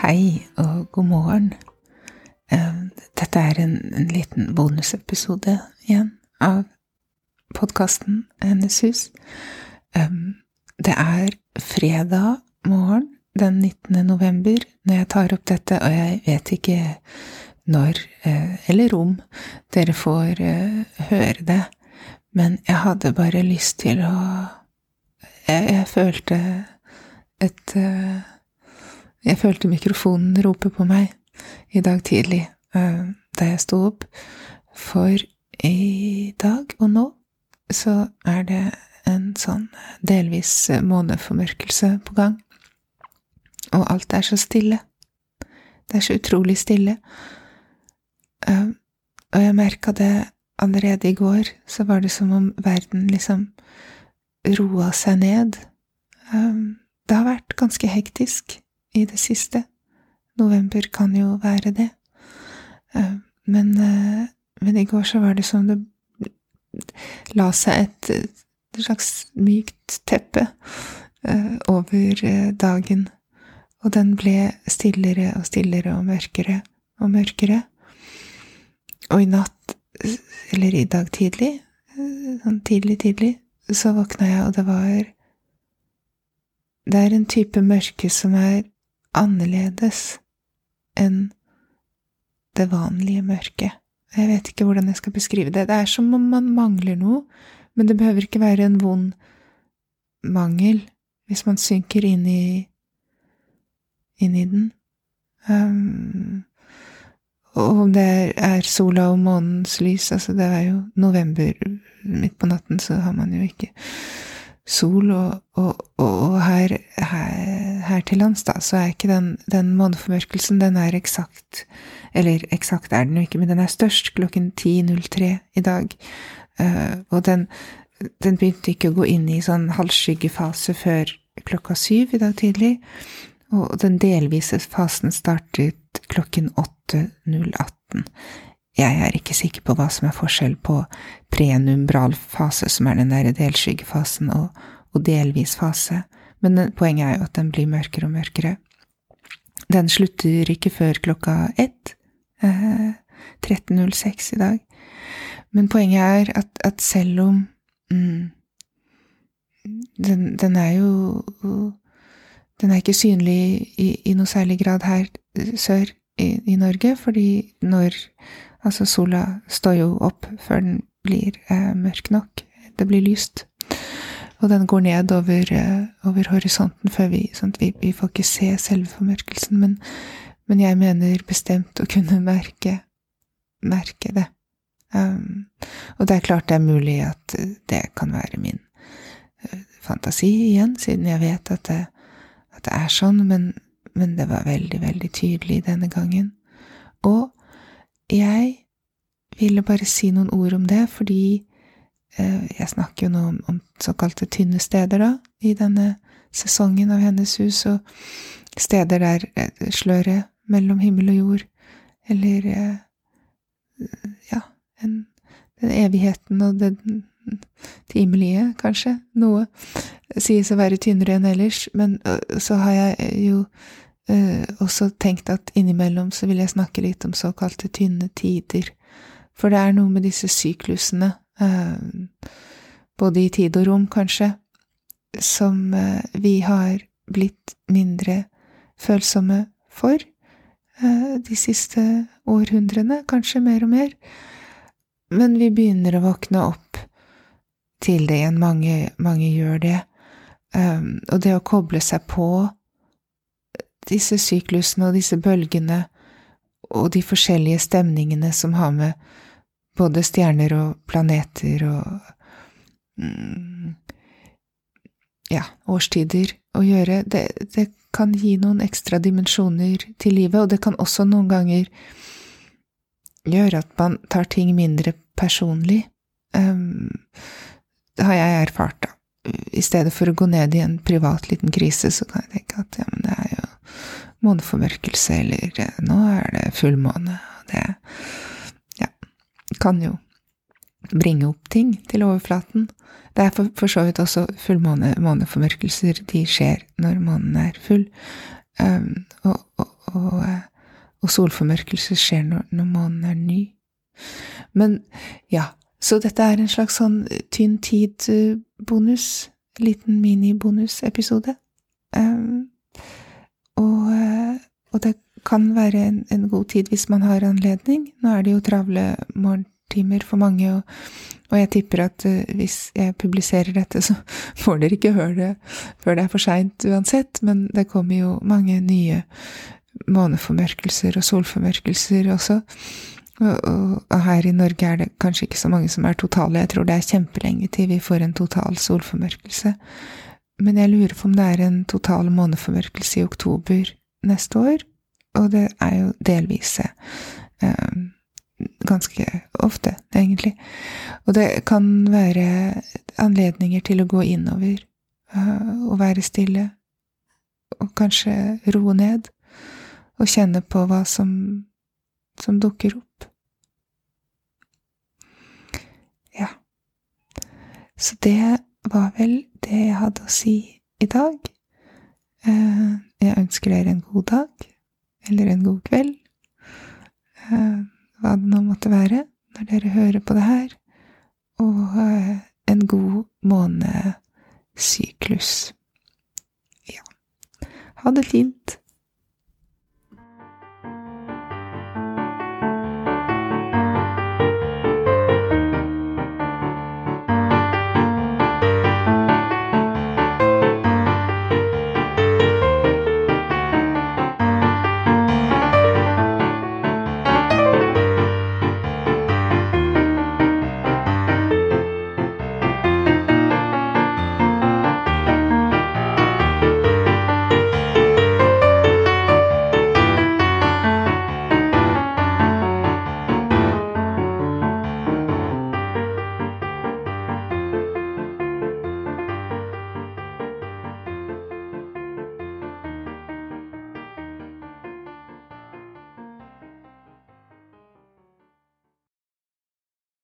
Hei og god morgen. Dette er en, en liten bonusepisode igjen av podkasten Hennes hus. Det er fredag morgen den 19. november når jeg tar opp dette, og jeg vet ikke når eh, eller om dere får eh, høre det, men jeg hadde bare lyst til å Jeg, jeg følte et eh, jeg følte mikrofonen rope på meg i dag tidlig eh, da jeg sto opp, for i dag og nå så er det en sånn delvis måneformørkelse på gang, og alt er så stille. Det er så utrolig stille. Eh, Og jeg merka det allerede i går, så var det som om verden liksom roa seg ned. Eh, Det har vært ganske hektisk i det siste. November kan jo være det. Eh, Men, eh, men i går så var det som det la seg et, et slags mykt teppe eh, over dagen, og den ble stillere og stillere og mørkere og mørkere. Og i natt, eller i dag tidlig, sånn tidlig, tidlig, så våkna jeg, og det var Det er en type mørke som er annerledes enn det vanlige mørket. Jeg vet ikke hvordan jeg skal beskrive det. Det er som om man mangler noe, men det behøver ikke være en vond mangel hvis man synker inn i inn i den. Um, og om det er, sola og månens lys, altså det er jo november midt på natten, så har man jo ikke sol, og, og, og her, her, her til lands, da, så er ikke den, den måneformørkelsen, den er eksakt, eller eksakt er den jo ikke, men den er størst klokken 10.03 i dag, Uh, og den, den begynte ikke å gå inn i sånn halvskyggefase før klokka syv i dag tidlig, og den delvise fasen startet klokken 8.018. Jeg er ikke sikker på hva som er forskjell på prenumbral fase, som er den der delskyggefasen, og, og delvis fase, men poenget er jo at den blir mørkere og mørkere. Den slutter ikke før klokka ett, eh, 13.06 i dag. Men poenget er at, at selv om mm, den, den er jo Den er ikke synlig i, i noe særlig grad her sør i, i Norge, fordi når Altså, sola står jo opp før den blir eh, mørk nok. Det blir lyst. Og den går ned over, eh, over horisonten før vi sånn vi, vi får ikke se selve formørkelsen. Men, men jeg mener bestemt å kunne merke, merke det. Um, og det er klart det er mulig at det kan være min uh, fantasi igjen, siden jeg vet at det, at det er sånn, men, men det var veldig, veldig tydelig denne gangen. Og jeg ville bare si noen ord om det, fordi jeg snakker jo nå om, om såkalte tynne steder, da, i denne sesongen av Hennes hus, og steder der uh, sløret mellom himmel og jord, eller ja, en, den evigheten og det timelige, kanskje. Noe sies å være tynnere enn ellers, men så har jeg jo uh, også tenkt at innimellom så vil jeg snakke litt om såkalte tynne tider. For det er noe med disse syklusene, både i tid og rom, kanskje, som uh, vi har blitt mindre følsomme for de siste århundrene, kanskje mer og mer men vi begynner å våkne opp til det igjen. Mange, mange gjør det. Og det å koble seg på disse syklusene og disse bølgene og de forskjellige stemningene som har med både stjerner og planeter og mm, ja, årstider å gjøre. Det, det kan gi noen ekstra dimensjoner til livet, og det kan også noen ganger gjøre at man tar ting mindre personlig. Um, det har jeg erfart, da. I stedet for å gå ned i en privat liten krise, så kan jeg tenke at ja, men det er jo måneformørkelse, eller eh, nå er det fullmåne, og det kan jo bringe opp ting til overflaten. Det er for, for så vidt også fullmåneformørkelser, de skjer når månen er full, um, og, og, og, eh, og solformørkelser skjer når, når månen er ny. Men ja, så dette er en slags sånn tynn tid-bonus, liten mini-bonusepisode. Um, og, eh, og, det kan være en, en, god tid hvis man har anledning. Nå er det jo travle morgentimer for mange, og, og jeg tipper at uh, hvis jeg publiserer dette, så får dere ikke høre det før det er for seint uansett, men det kommer jo mange nye måneformørkelser og solformørkelser også. Og her i Norge er det kanskje ikke så mange som er totale. Jeg tror det er kjempelenge til vi får en total solformørkelse. Men jeg lurer på om det er en total måneformørkelse i oktober neste år. Og det er jo delvis Um, ganske ofte, egentlig. Og det kan være anledninger til å gå innover uh, og være stille. Og kanskje roe ned. Og kjenne på hva som, som dukker opp. Ja. Så det var vel det jeg hadde å si i dag. Eh, jeg ønsker dere en god dag, eller en god kveld, eh, hva det nå måtte være, når dere hører på det her, og eh, en god månesyklus. Ja. Ha det fint.